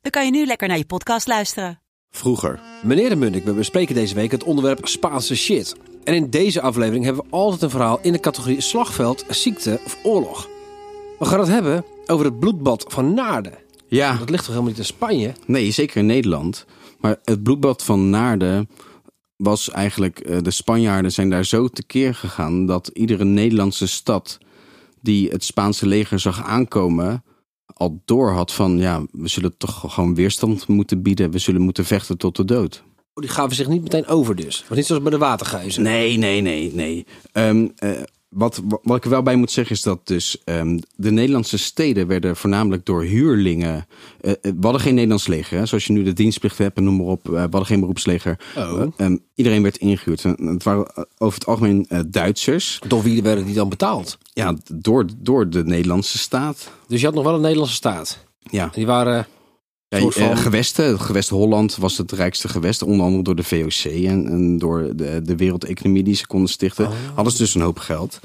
dan kan je nu lekker naar je podcast luisteren. Vroeger. Meneer de Munnik, we bespreken deze week het onderwerp Spaanse shit. En in deze aflevering hebben we altijd een verhaal in de categorie slagveld, ziekte of oorlog. We gaan het hebben over het bloedbad van Naarden. Ja, Dat ligt toch helemaal niet in Spanje? nee, zeker in Nederland. Maar het bloedbad van Naarden was eigenlijk... eh, de Spanjaarden zijn daar zo tekeer gegaan... dat iedere Nederlandse stad die het Spaanse leger zag aankomen... al door had van, ja, we zullen toch gewoon weerstand moeten bieden. We zullen moeten vechten tot de dood. Oh, die gaven zich niet meteen over dus. Was niet zoals bij de watergeuzen. Nee, nee, nee, nee. Ehm, eh, wat, wat ik er wel bij moet zeggen is dat dus ehm, de Nederlandse steden werden voornamelijk door huurlingen. eh, we hadden geen Nederlands leger, hè? zoals je nu de dienstplicht hebt en noem maar op. eh, we hadden geen beroepsleger. Oh. Eh, ehm, iedereen werd ingehuurd. En Het waren over het algemeen Duitsers. Door wie werden die dan betaald? Ja, door, door de Nederlandse staat. Dus je had nog wel een Nederlandse staat. Ja, En die waren... ja van- eh, gewesten. Het gewest Holland was het rijkste gewest. Onder andere door de VOC en, en door de, de wereldeconomie die ze konden stichten. Hadden ze dus een hoop geld.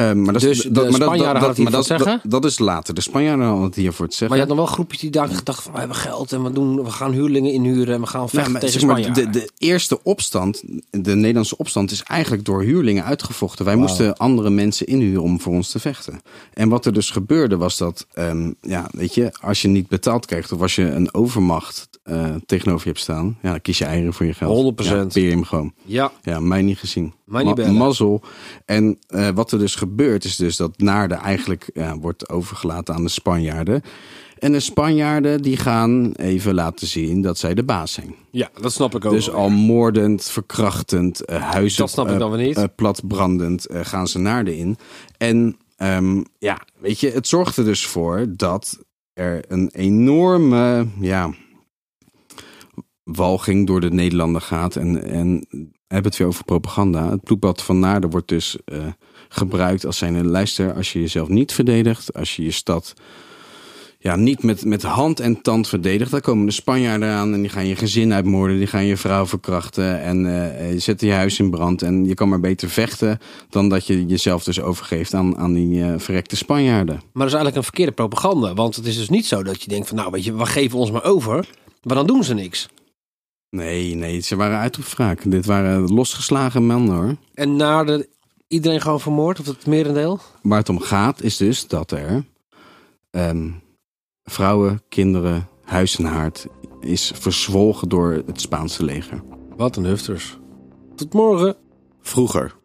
Ehm, maar dat, is-. Dus de dat, Spanjaarden dat, zeggen? dat, is later. De Spanjaarden hadden het hier voor het zeggen. Maar je had nog wel groepjes die daar gedacht van... We hebben geld en we, doen, we gaan huurlingen inhuren en we gaan vechten tegen zeg maar, de, de eerste opstand, de Nederlandse opstand, is eigenlijk door huurlingen uitgevochten. Wij moesten andere mensen inhuren om voor ons te vechten. En wat er dus gebeurde was dat, ehm, ja, weet je, als je niet betaald krijgt of als je een overmacht eh, tegenover je hebt staan, ja, dan kies je eieren voor je geld. 100%. Ja, peer je hem gewoon. Ja, Ja, mij niet gezien. Ma-. Mazzel. En eh, wat er dus gebeurt is dus dat Naarden eigenlijk wordt overgelaten aan de Spanjaarden. En de Spanjaarden die gaan even laten zien dat zij de baas zijn. ja, dat snap ik ook. Dus al moordend, verkrachtend, eh, huizen Dat snap ik eh, dan weer niet. platbrandend gaan ze Naarden in. En ehm, ja, weet je, het zorgt er dus voor dat er een enorme ja, walging door de Nederlanden gaat. En, en hebben het weer over propaganda. Het bloedbad van Naarden wordt dus eh, gebruikt als zijn luister. Als je jezelf niet verdedigt, als je je stad ja, niet met, met hand en tand verdedigt. Dan komen de Spanjaarden aan en die gaan je gezin uitmoorden. Die gaan je vrouw verkrachten en eh, eh, zetten je huis in brand. En je kan maar beter vechten dan dat je jezelf dus overgeeft aan, aan die verrekte Spanjaarden. Maar dat is eigenlijk een verkeerde propaganda. Want het is dus niet zo dat je denkt van... Nou, weet je, we geven ons maar over. Maar dan doen ze niks. Nee, nee, ze waren uit op wraak. Dit waren losgeslagen mannen hoor. En na de, iedereen gewoon vermoord, of het merendeel? Waar het om gaat is dus dat er ehm, vrouwen, kinderen, huis en haard is verzwolgen door het Spaanse leger. Wat een hufters. Tot morgen. Vroeger.